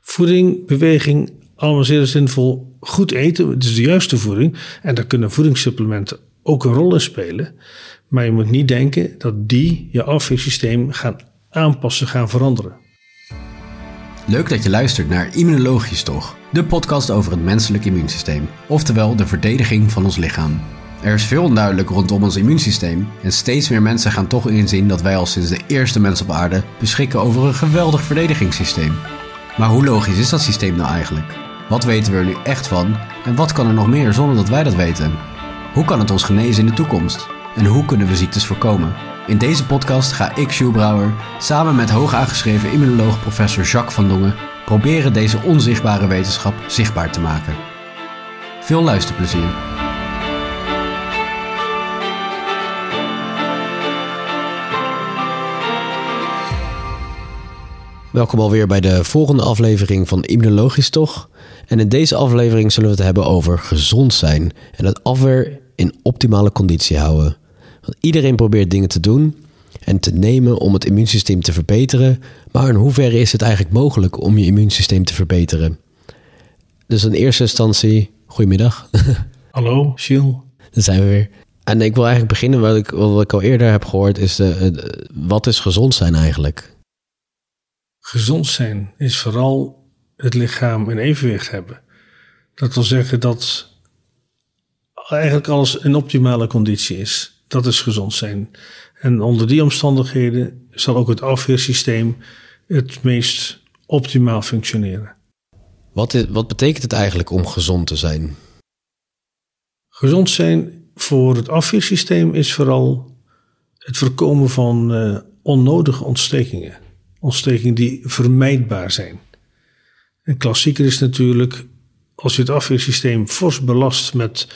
Voeding, beweging, allemaal zeer zinvol. Goed eten, het is de juiste voeding. En daar kunnen voedingssupplementen ook een rol in spelen. Maar je moet niet denken dat die je afweersysteem gaan aanpassen, gaan veranderen. Leuk dat je luistert naar Immunologisch Toch, de podcast over het menselijk immuunsysteem, oftewel de verdediging van ons lichaam. Er is veel onduidelijk rondom ons immuunsysteem en steeds meer mensen gaan toch inzien dat wij al sinds de eerste mens op aarde beschikken over een geweldig verdedigingssysteem. Maar hoe logisch is dat systeem nou eigenlijk? Wat weten we er nu echt van en wat kan er nog meer zonder dat wij dat weten? Hoe kan het ons genezen in de toekomst? En hoe kunnen we ziektes voorkomen? In deze podcast ga ik, Jules Brouwer, samen met hoog aangeschreven immunoloog professor Jacques van Dongen proberen deze onzichtbare wetenschap zichtbaar te maken. Veel luisterplezier. Welkom alweer bij de volgende aflevering van Immunologisch Toch. En in deze aflevering zullen we het hebben over gezond zijn en het afweer in optimale conditie houden. Want iedereen probeert dingen te doen en te nemen om het immuunsysteem te verbeteren, maar in hoeverre is het eigenlijk mogelijk om je immuunsysteem te verbeteren? Dus in eerste instantie, goedemiddag. Hallo, Gilles. Daar zijn we weer. En ik wil eigenlijk beginnen wat ik, wat ik al eerder heb gehoord, is de, wat is gezond zijn eigenlijk? Gezond zijn is vooral het lichaam in evenwicht hebben. Dat wil zeggen dat eigenlijk alles in optimale conditie is. Dat is gezond zijn. En onder die omstandigheden zal ook het afweersysteem het meest optimaal functioneren. Wat, is, wat betekent het eigenlijk om gezond te zijn? Gezond zijn voor het afweersysteem is vooral het voorkomen van uh, onnodige ontstekingen ontstekingen die vermijdbaar zijn. Een klassieker is natuurlijk als je het afweersysteem fors belast met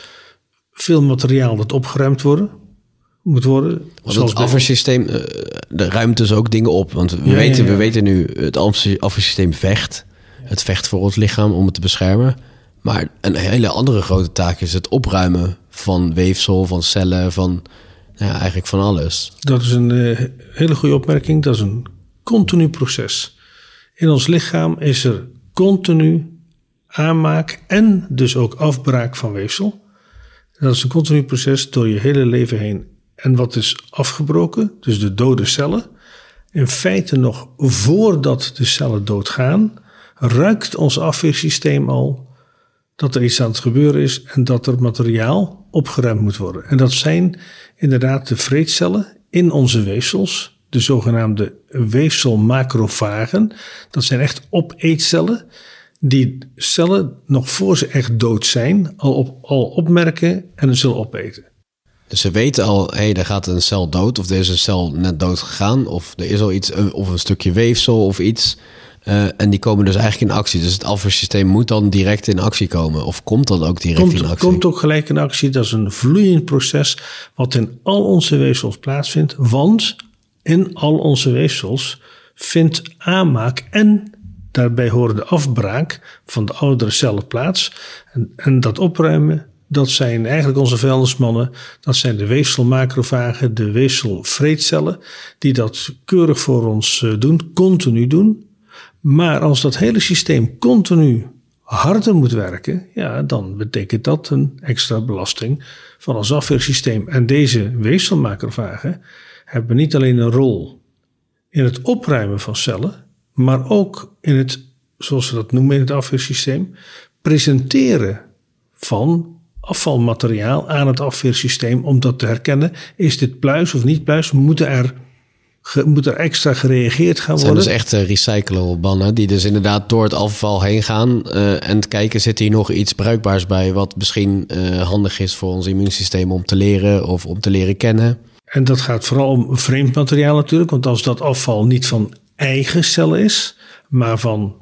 veel materiaal dat opgeruimd worden, moet worden. Want het afweersysteem uh, de ruimt dus ook dingen op. Want we, weten, we weten nu, het afweersysteem vecht. Het vecht voor ons lichaam om het te beschermen. Maar een hele andere grote taak is het opruimen van weefsel, van cellen, van nou ja, eigenlijk van alles. Dat is een uh, hele goede opmerking. Dat is een continu proces. In ons lichaam is er continu aanmaak en dus ook afbraak van weefsel. Dat is een continu proces door je hele leven heen. En wat is afgebroken, dus de dode cellen, in feite nog voordat de cellen doodgaan, ruikt ons afweersysteem al dat er iets aan het gebeuren is en dat er materiaal opgeruimd moet worden. En dat zijn inderdaad de vreedcellen in onze weefsels de zogenaamde weefselmacrofagen. Dat zijn echt opeetcellen die cellen nog voor ze echt dood zijn al, op, al opmerken en ze zullen opeten. Dus ze weten al, hé, hey, er gaat een cel dood, of er is een cel net dood gegaan, of er is al iets, of een stukje weefsel of iets. Uh, en die komen dus eigenlijk in actie. Dus het afweersysteem moet dan direct in actie komen. Of komt dat ook direct komt, in actie? Komt ook gelijk in actie. Dat is een vloeiend proces wat in al onze weefsels plaatsvindt. Want in al onze weefsels vindt aanmaak en daarbij hoort de afbraak van de oudere cellen plaats. En, en dat opruimen, dat zijn eigenlijk onze vuilnismannen. Dat zijn de weefselmacrofagen, de weefselvreedcellen, die dat keurig voor ons eh, doen, continu doen. Maar als dat hele systeem continu harder moet werken, ja, dan betekent dat een extra belasting van ons afweersysteem. En deze weefselmacrofagen, hebben niet alleen een rol in het opruimen van cellen, maar ook in het, zoals we dat noemen in het afweersysteem, presenteren van afvalmateriaal aan het afweersysteem om dat te herkennen. Is dit pluis of niet pluis? Moeten er moet er extra gereageerd gaan worden. Het zijn dus echt recyclable bannen die dus inderdaad door het afval heen gaan uh, en kijken zit hier nog iets bruikbaars bij wat misschien uh, handig is voor ons immuunsysteem om te leren of om te leren kennen. En dat gaat vooral om vreemd materiaal natuurlijk, want als dat afval niet van eigen cellen is, maar van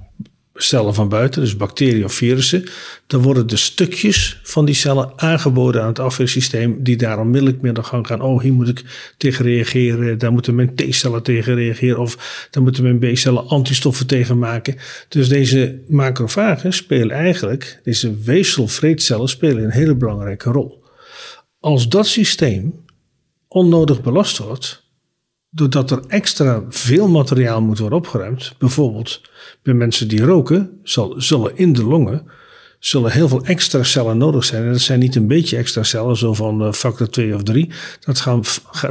cellen van buiten, dus bacteriën of virussen, dan worden de stukjes van die cellen aangeboden aan het afweersysteem, die daar onmiddellijk mee aan de gang gaan. Oh, hier moet ik tegen reageren, daar moeten mijn T-cellen tegen reageren, of daar moeten mijn B-cellen antistoffen tegen maken. Dus deze macrofagen spelen eigenlijk, deze weefselvreedcellen spelen een hele belangrijke rol. Als dat systeem onnodig belast wordt, doordat er extra veel materiaal moet worden opgeruimd, bijvoorbeeld bij mensen die roken, zal, zullen in de longen zullen heel veel extra cellen nodig zijn. En dat zijn niet een beetje extra cellen, zo van uh, factor 2 of 3. Dat, gaan,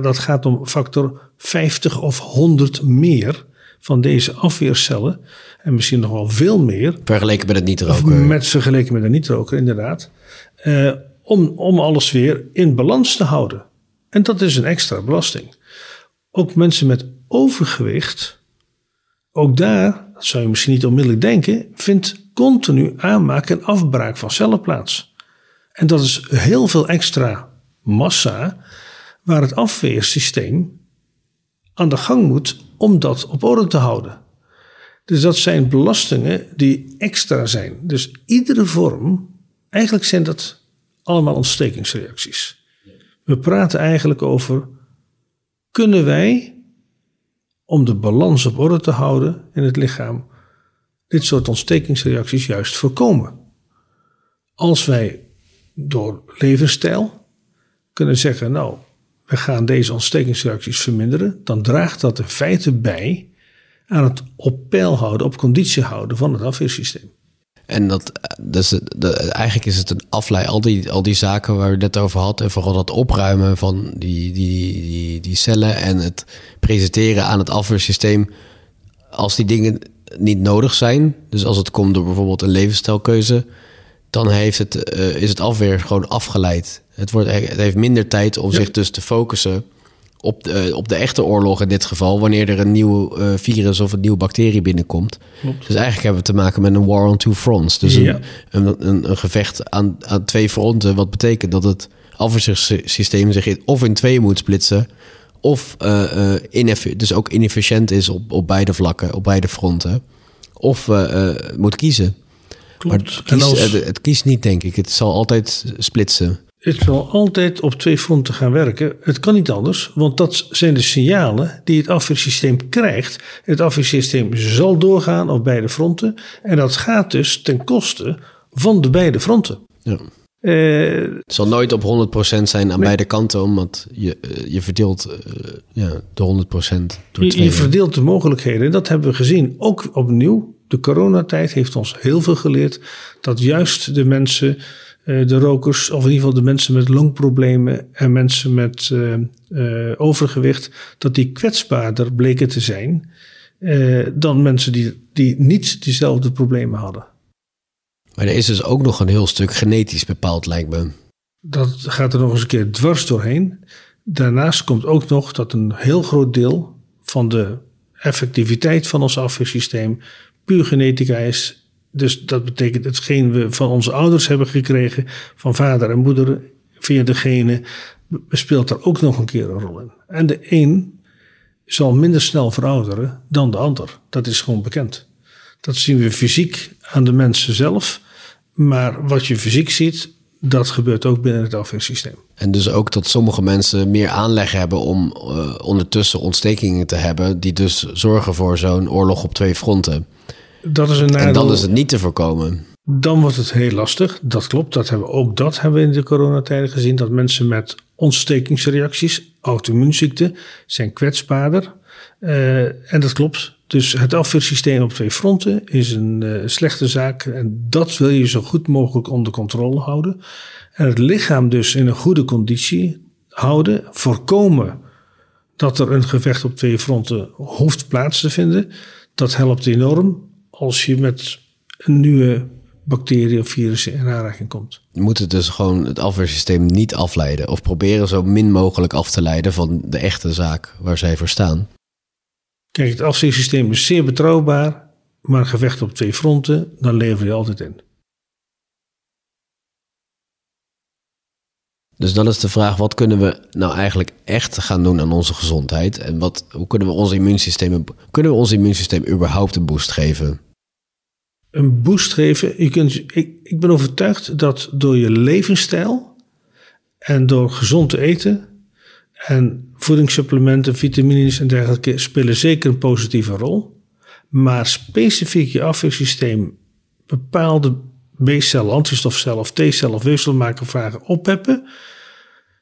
dat gaat om factor 50 of 100 meer van deze afweercellen. En misschien nog wel veel meer. Vergeleken met het niet-roken. Met vergeleken met het niet-roken, inderdaad. Uh, om, om alles weer in balans te houden. En dat is een extra belasting. Ook mensen met overgewicht, ook daar, dat zou je misschien niet onmiddellijk denken, vindt continu aanmaak en afbraak van cellen plaats. En dat is heel veel extra massa waar het afweersysteem aan de gang moet om dat op orde te houden. Dus dat zijn belastingen die extra zijn. Dus iedere vorm, eigenlijk zijn dat allemaal ontstekingsreacties. We praten eigenlijk over, kunnen wij, om de balans op orde te houden in het lichaam, dit soort ontstekingsreacties juist voorkomen? Als wij door levensstijl kunnen zeggen, nou, we gaan deze ontstekingsreacties verminderen, dan draagt dat in feite bij aan het op peil houden, op conditie houden van het afweersysteem. En dat, dus de, eigenlijk is het een afleid, al die, al die zaken waar we het net over hadden, en vooral dat opruimen van die, die, die, die cellen en het presenteren aan het afweersysteem. Als die dingen niet nodig zijn, dus als het komt door bijvoorbeeld een levensstijlkeuze, dan heeft het, uh, is het afweer gewoon afgeleid. Het, wordt, het heeft minder tijd om zich dus te focussen op de, op de echte oorlog in dit geval, wanneer er een nieuw uh, virus of een nieuwe bacterie binnenkomt. Dus eigenlijk hebben we te maken met een war on two fronts. Dus een, een, een, gevecht aan, aan twee fronten, wat betekent dat het afweersysteem zich in, of in twee moet splitsen, of uh, uh, dus ook inefficiënt is op, op beide vlakken, op beide fronten, of moet kiezen. Klopt. Maar het kiest, het, het kiest niet, denk ik. Het zal altijd splitsen het zal altijd op twee fronten gaan werken. Het kan niet anders, want dat zijn de signalen die het afweersysteem krijgt. Het afweersysteem zal doorgaan op beide fronten. En dat gaat dus ten koste van de beide fronten. Ja. Uh, het zal nooit op 100% zijn aan beide kanten, omdat je, eh, je verdeelt uh, ja, de 100% door je, je verdeelt de mogelijkheden. Dat hebben we gezien. Ook opnieuw, de coronatijd heeft ons heel veel geleerd dat juist de mensen eh, de rokers, of in ieder geval de mensen met longproblemen en mensen met uh, uh, overgewicht, dat die kwetsbaarder bleken te zijn uh, dan mensen die, die niet diezelfde problemen hadden. Maar er is dus ook nog een heel stuk genetisch bepaald, lijkt me. Dat gaat er nog eens een keer dwars doorheen. Daarnaast komt ook nog dat een heel groot deel van de effectiviteit van ons afweersysteem puur genetica is dus dat betekent hetgeen we van onze ouders hebben gekregen, van vader en moeder, via de genen, speelt er ook nog een keer een rol in. En de een zal minder snel verouderen dan de ander. Dat is gewoon bekend. Dat zien we fysiek aan de mensen zelf. Maar wat je fysiek ziet, dat gebeurt ook binnen het afweersysteem. En dus ook dat sommige mensen meer aanleg hebben om uh, ondertussen ontstekingen te hebben, die dus zorgen voor zo'n oorlog op twee fronten. Dat is een nadeel. En dan is het niet te voorkomen. Dan wordt het heel lastig. Dat klopt. Dat hebben we, ook dat hebben we in de coronatijden gezien. Dat mensen met ontstekingsreacties, auto-immuunziekten, zijn kwetsbaarder. Uh, en dat klopt. Dus het afweersysteem op twee fronten is een uh, slechte zaak. En dat wil je zo goed mogelijk onder controle houden. En het lichaam dus in een goede conditie houden. Voorkomen dat er een gevecht op twee fronten hoeft plaats te vinden. Dat helpt enorm als je met een nieuwe bacterie of virus in aanraking komt. Je moet het dus gewoon het afweersysteem niet afleiden of proberen zo min mogelijk af te leiden van de echte zaak waar zij voor staan. Kijk, het afweersysteem is zeer betrouwbaar, maar een gevecht op twee fronten, dan lever je altijd in. Dus dan is de vraag, wat kunnen we nou eigenlijk echt gaan doen aan onze gezondheid? En wat, hoe kunnen we ons immuunsysteem, kunnen we ons immuunsysteem überhaupt een boost geven? Een boost geven. Ik, ik ben overtuigd dat door je levensstijl en door gezond te eten en voedingssupplementen, vitamines en dergelijke spelen zeker een positieve rol. Maar specifiek je afweersysteem bepaalde B-cellen, antistofcellen of T-cellen of weefselmakervragen opheffen,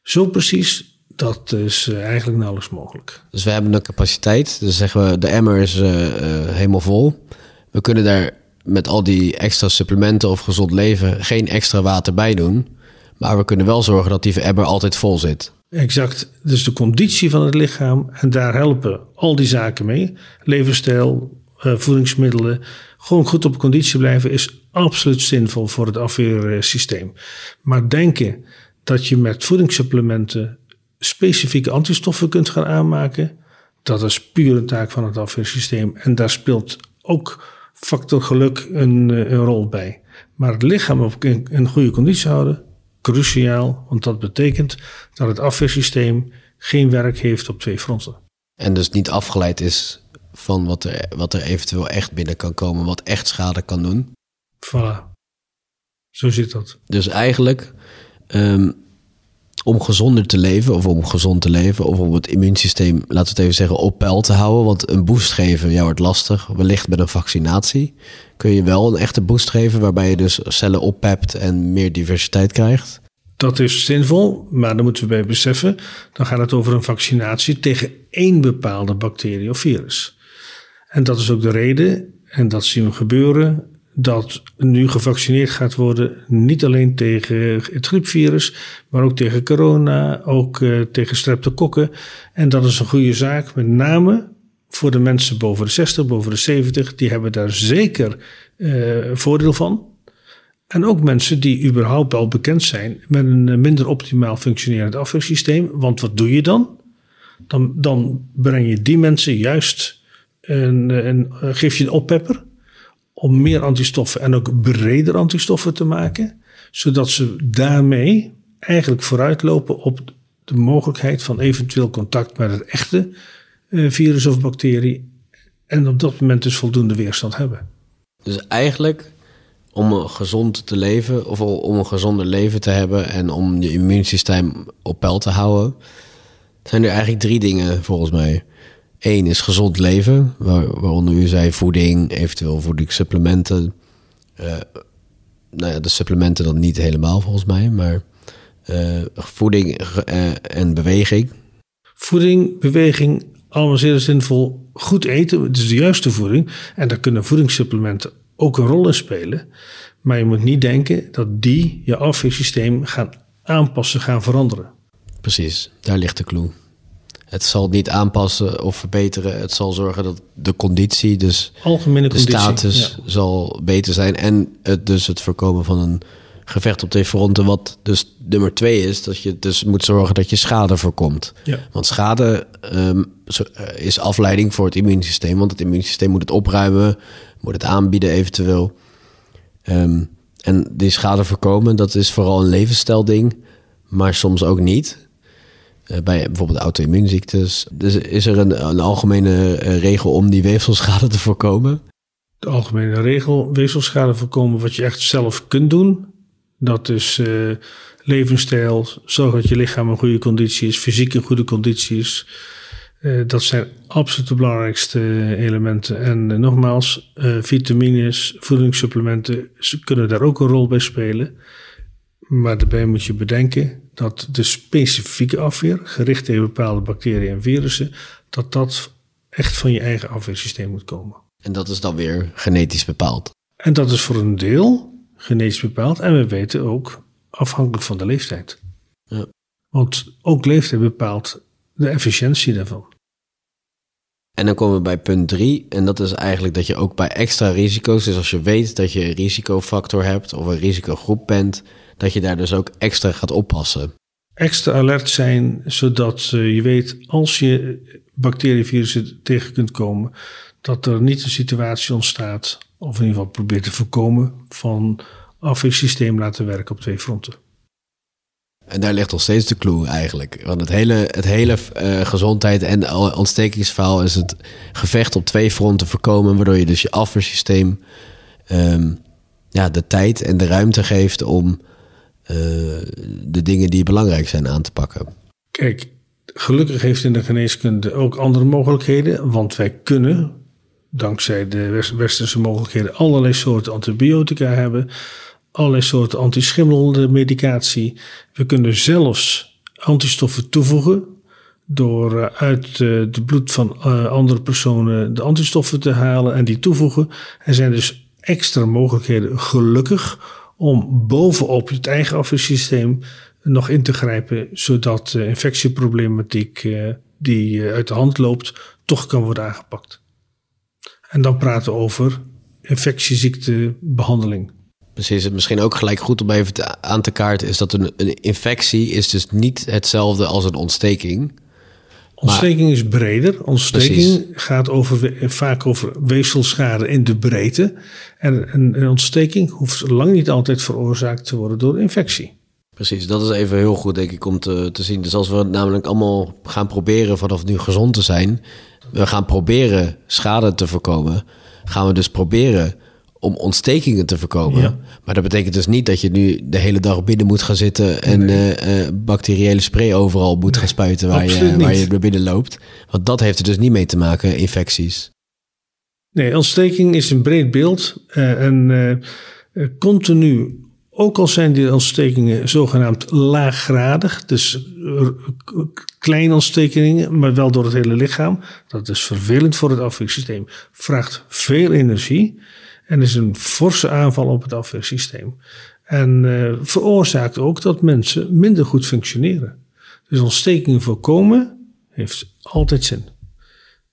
zo precies, Dat is eh, eigenlijk nauwelijks mogelijk. Dus we hebben een capaciteit. Dus zeggen we, de emmer is uh, uh, helemaal vol. We kunnen daar met al die extra supplementen of gezond leven geen extra water bij doen. Maar we kunnen wel zorgen dat die emmer altijd vol zit. Exact. Dus de conditie van het lichaam. En daar helpen al die zaken mee. Levensstijl, voedingsmiddelen. Gewoon goed op conditie blijven is absoluut zinvol voor het afweersysteem. Maar denken dat je met voedingssupplementen specifieke antistoffen kunt gaan aanmaken, dat is puur een taak van het afweersysteem. En daar speelt ook factor geluk een, een rol bij. Maar het lichaam op een, goede conditie houden, cruciaal, want dat betekent dat het afweersysteem geen werk heeft op twee fronten. En dus niet afgeleid is van wat er, wat er eventueel echt binnen kan komen, wat echt schade kan doen. Voilà. Zo zit dat. Dus eigenlijk um, om gezonder te leven, of om gezond te leven, of om het immuunsysteem, laten we het even zeggen, op peil te houden. Want een boost geven, ja, wordt lastig. Wellicht met een vaccinatie kun je wel een echte boost geven, waarbij je dus cellen oppept en meer diversiteit krijgt. Dat is zinvol, maar dan moeten we bij beseffen, dan gaat het over een vaccinatie tegen één bepaalde bacterie of virus. En dat is ook de reden, en dat zien we gebeuren, dat nu gevaccineerd gaat worden, niet alleen tegen het griepvirus, maar ook tegen corona, ook uh, tegen streptokokken. En dat is een goede zaak, met name voor de mensen boven de 60, boven de 70, die hebben daar zeker uh, voordeel van. En ook mensen die überhaupt al bekend zijn met een eh, minder optimaal functionerend afweersysteem. Want wat doe je dan? Dan, dan breng je die mensen juist een, een, geef je een oppepper om meer antistoffen en ook breder antistoffen te maken, zodat ze daarmee eigenlijk vooruitlopen op de mogelijkheid van eventueel contact met het echte uh, virus of bacterie en op dat moment dus voldoende weerstand hebben. Dus eigenlijk om gezond te leven of om een gezonder leven te hebben en om je immuunsysteem op peil te houden, zijn er eigenlijk drie dingen volgens mij. Eén is gezond leven, waar, waaronder u zei voeding, eventueel voedingssupplementen. Uh, nou ja, de supplementen dan niet helemaal volgens mij, maar uh, voeding uh, en beweging. Voeding, beweging, allemaal zeer zinvol. Goed eten, het is de juiste voeding. En daar kunnen voedingssupplementen ook een rol in spelen. Maar je moet niet denken dat die je afweersysteem gaan aanpassen, gaan veranderen. Precies, daar ligt de clue. Het zal niet aanpassen of verbeteren. Het zal zorgen dat de conditie, dus Algemene de conditie, status, ja. zal beter zijn. En het, dus het voorkomen van een gevecht op twee fronten. Wat dus nummer twee is, dat je dus moet zorgen dat je schade voorkomt. Ja. Want schade um, is afleiding voor het immuunsysteem. Want het immuunsysteem moet het opruimen, moet het aanbieden eventueel. Um, en die schade voorkomen, dat is vooral een levensstijlding, maar soms ook niet. Uh, bij bijvoorbeeld auto-immuunziektes. Dus is er een, een algemene uh, regel om die weefselschade te voorkomen? De algemene regel, weefselschade voorkomen wat je echt zelf kunt doen. Dat is uh, levensstijl, zorg dat je lichaam in goede conditie is, fysiek in goede conditie is. Dat zijn absoluut de belangrijkste elementen. En nogmaals, vitamines, voedingssupplementen kunnen daar ook een rol bij spelen. Maar daarbij moet je bedenken dat de specifieke afweer, gericht tegen bepaalde bacteriën en virussen, dat dat echt van je eigen afweersysteem moet komen. En dat is dan weer genetisch bepaald. En dat is voor een deel genetisch bepaald. En we weten ook afhankelijk van de leeftijd. Ja. Want ook leeftijd bepaalt de efficiëntie daarvan. En dan komen we bij punt drie. En dat is eigenlijk dat je ook bij extra risico's, dus als je weet dat je een risicofactor hebt of een risicogroep bent, dat je daar dus ook extra gaat oppassen. Extra alert zijn, zodat uh, je weet als je bacterievirussen tegen kunt komen, dat er niet een situatie ontstaat, of in ieder geval probeert te voorkomen, van afweersysteem laten werken op twee fronten. En daar ligt nog steeds de clue eigenlijk. Want het hele, het hele uh, gezondheid en ontstekingsverhaal is het gevecht op twee fronten voorkomen, waardoor je dus je afweersysteem um, ja, de tijd en de ruimte geeft om de dingen die belangrijk zijn aan te pakken. Kijk, gelukkig heeft in de geneeskunde ook andere mogelijkheden, want wij kunnen, dankzij de westerse mogelijkheden, allerlei soorten antibiotica hebben, allerlei soorten antischimmelmedicatie. We kunnen zelfs antistoffen toevoegen door eh, uit uh, de bloed van andere personen de antistoffen te halen en die toevoegen. Er zijn dus extra mogelijkheden, gelukkig, om bovenop het eigen afweersysteem nog in te grijpen, zodat de infectieproblematiek die uit de hand loopt, toch kan worden aangepakt. En dan praten we over infectieziektebehandeling. Precies, misschien ook gelijk goed om even aan te kaarten is dat een, een infectie is dus niet hetzelfde als een ontsteking. Ontsteking is breder. Ontsteking gaat over, vaak over weefselschade in de breedte. En een, een ontsteking hoeft lang niet altijd veroorzaakt te worden door infectie. Precies, dat is even heel goed denk ik om te, te zien. Dus als we namelijk allemaal gaan proberen vanaf nu gezond te zijn, we gaan proberen schade te voorkomen, gaan we dus proberen om ontstekingen te voorkomen. Maar dat betekent dus niet dat je nu de hele dag binnen moet gaan zitten en nee. uh, bacteriële spray overal moet gaan spuiten waar, je, waar je naar binnen loopt. Want dat heeft er dus niet mee te maken, infecties. Nee, ontsteking is een breed beeld. Uh, en continu, ook al zijn die ontstekingen zogenaamd laaggradig, dus kleine ontstekingen, maar wel door het hele lichaam. Dat is vervelend voor het afweersysteem, vraagt veel energie. En is een forse aanval op het afweersysteem. En uh, veroorzaakt ook dat mensen minder goed functioneren. Dus ontstekingen voorkomen heeft altijd zin.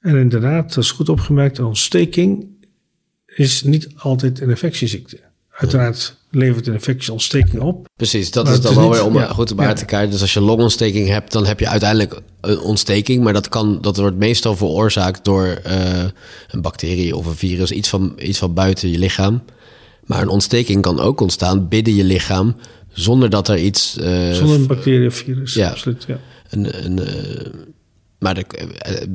En inderdaad, dat is goed opgemerkt, een ontsteking is niet altijd een infectieziekte. Uiteraard levert een infectie ontsteking op. Precies, dat is dan wel weer om ja, goed om ja. te kijken. Dus als je longontsteking hebt, dan heb je uiteindelijk een ontsteking. Maar dat, kan, dat wordt meestal veroorzaakt door uh, een bacterie of een virus, iets van, iets van buiten je lichaam. Maar een ontsteking kan ook ontstaan binnen je lichaam, zonder dat er iets... Uh, zonder een bacterie of virus, ja. absoluut, ja. Een, een, uh, maar de,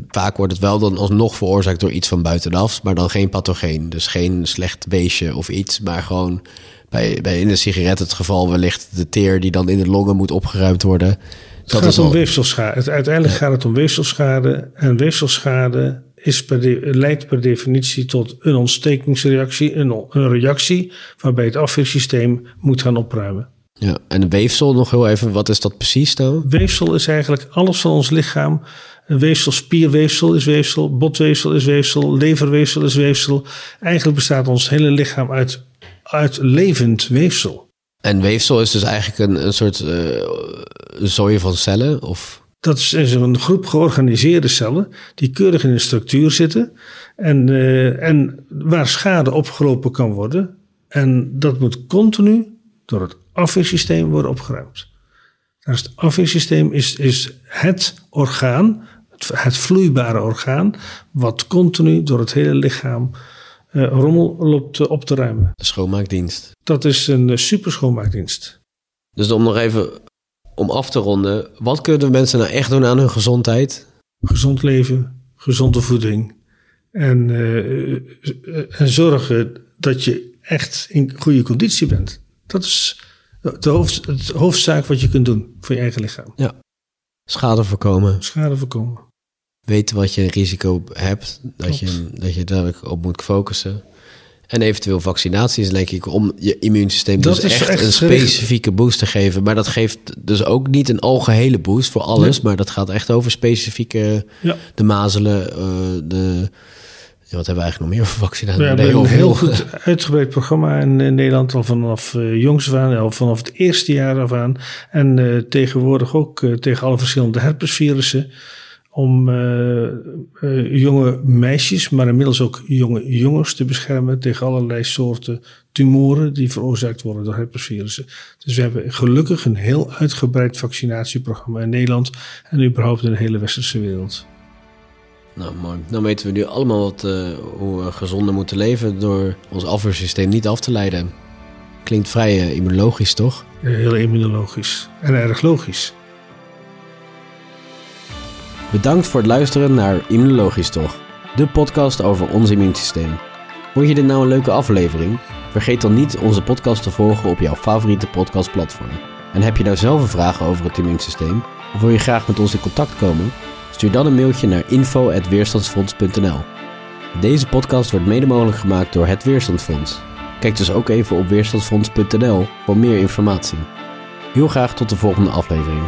vaak wordt het wel dan alsnog veroorzaakt door iets van buitenaf, maar dan geen pathogeen. Dus geen slecht beestje of iets, maar gewoon bij, bij in de sigaret het geval wellicht de teer die dan in de longen moet opgeruimd worden. Het gaat om weefselschade. Uiteindelijk gaat het om weefselschade. En weefselschade is per de, leidt per definitie tot een ontstekingsreactie, een, een reactie waarbij het afweersysteem moet gaan opruimen. Ja, en weefsel nog heel even, wat is dat precies dan? Weefsel is eigenlijk alles van ons lichaam. Een weefsel, spierweefsel is weefsel, botweefsel is weefsel, leverweefsel is weefsel. Eigenlijk bestaat ons hele lichaam uit uit levend weefsel. En weefsel is dus eigenlijk een, een soort uh, zooi van cellen? Of? Dat is, een groep georganiseerde cellen die keurig in een structuur zitten en, uh, en waar schade opgelopen kan worden. En dat moet continu door het afweersysteem worden opgeruimd. Dus het afweersysteem is, is het orgaan, het, vloeibare orgaan, wat continu door het hele lichaam uh, rommel loopt op te ruimen. De schoonmaakdienst. Dat is een uh, super schoonmaakdienst. Dus om nog even om af te ronden, wat kunnen mensen nou echt doen aan hun gezondheid? Gezond leven, gezonde voeding en, uh, en zorgen dat je echt in goede conditie bent. Dat is de hoofd, het hoofdzaak wat je kunt doen voor je eigen lichaam. Ja. Schade voorkomen. Schade voorkomen weten wat je risico hebt, dat je, dat je daar op moet focussen. En eventueel vaccinaties, denk ik, om je immuunsysteem dus echt, een specifieke boost te geven. Maar dat geeft dus ook niet een algehele boost voor alles. Maar dat gaat echt over specifieke, ja. de mazelen, uh, de... Ja, wat hebben we eigenlijk nog meer voor vaccinaties? We hebben een heel goed uitgebreid programma in, Nederland, al vanaf uh, jongs af aan, al vanaf het eerste jaar af aan. En uh, tegenwoordig ook tegen alle verschillende herpesvirussen om uh, uh, jonge meisjes, maar inmiddels ook jonge jongens te beschermen tegen allerlei soorten tumoren die veroorzaakt worden door herpesvirussen. Dus we hebben gelukkig een heel uitgebreid vaccinatieprogramma in Nederland en überhaupt in de hele westerse wereld. Nou, mooi. Dan weten we nu allemaal wat, uh, hoe we gezonder moeten leven door ons afweersysteem niet af te leiden. Klinkt vrij immunologisch, toch? heel immunologisch en erg logisch. Bedankt voor het luisteren naar Immunologisch Toch, de podcast over ons immuunsysteem. Vond je dit nou een leuke aflevering? Vergeet dan niet onze podcast te volgen op jouw favoriete podcastplatform. En heb je nou zelf een vraag over het immuunsysteem? Of wil je graag met ons in contact komen? Stuur dan een mailtje naar info.weerstandsfonds.nl. Deze podcast wordt mede mogelijk gemaakt door het Weerstandsfonds. Kijk dus ook even op weerstandsfonds.nl voor meer informatie. Heel graag tot de volgende aflevering.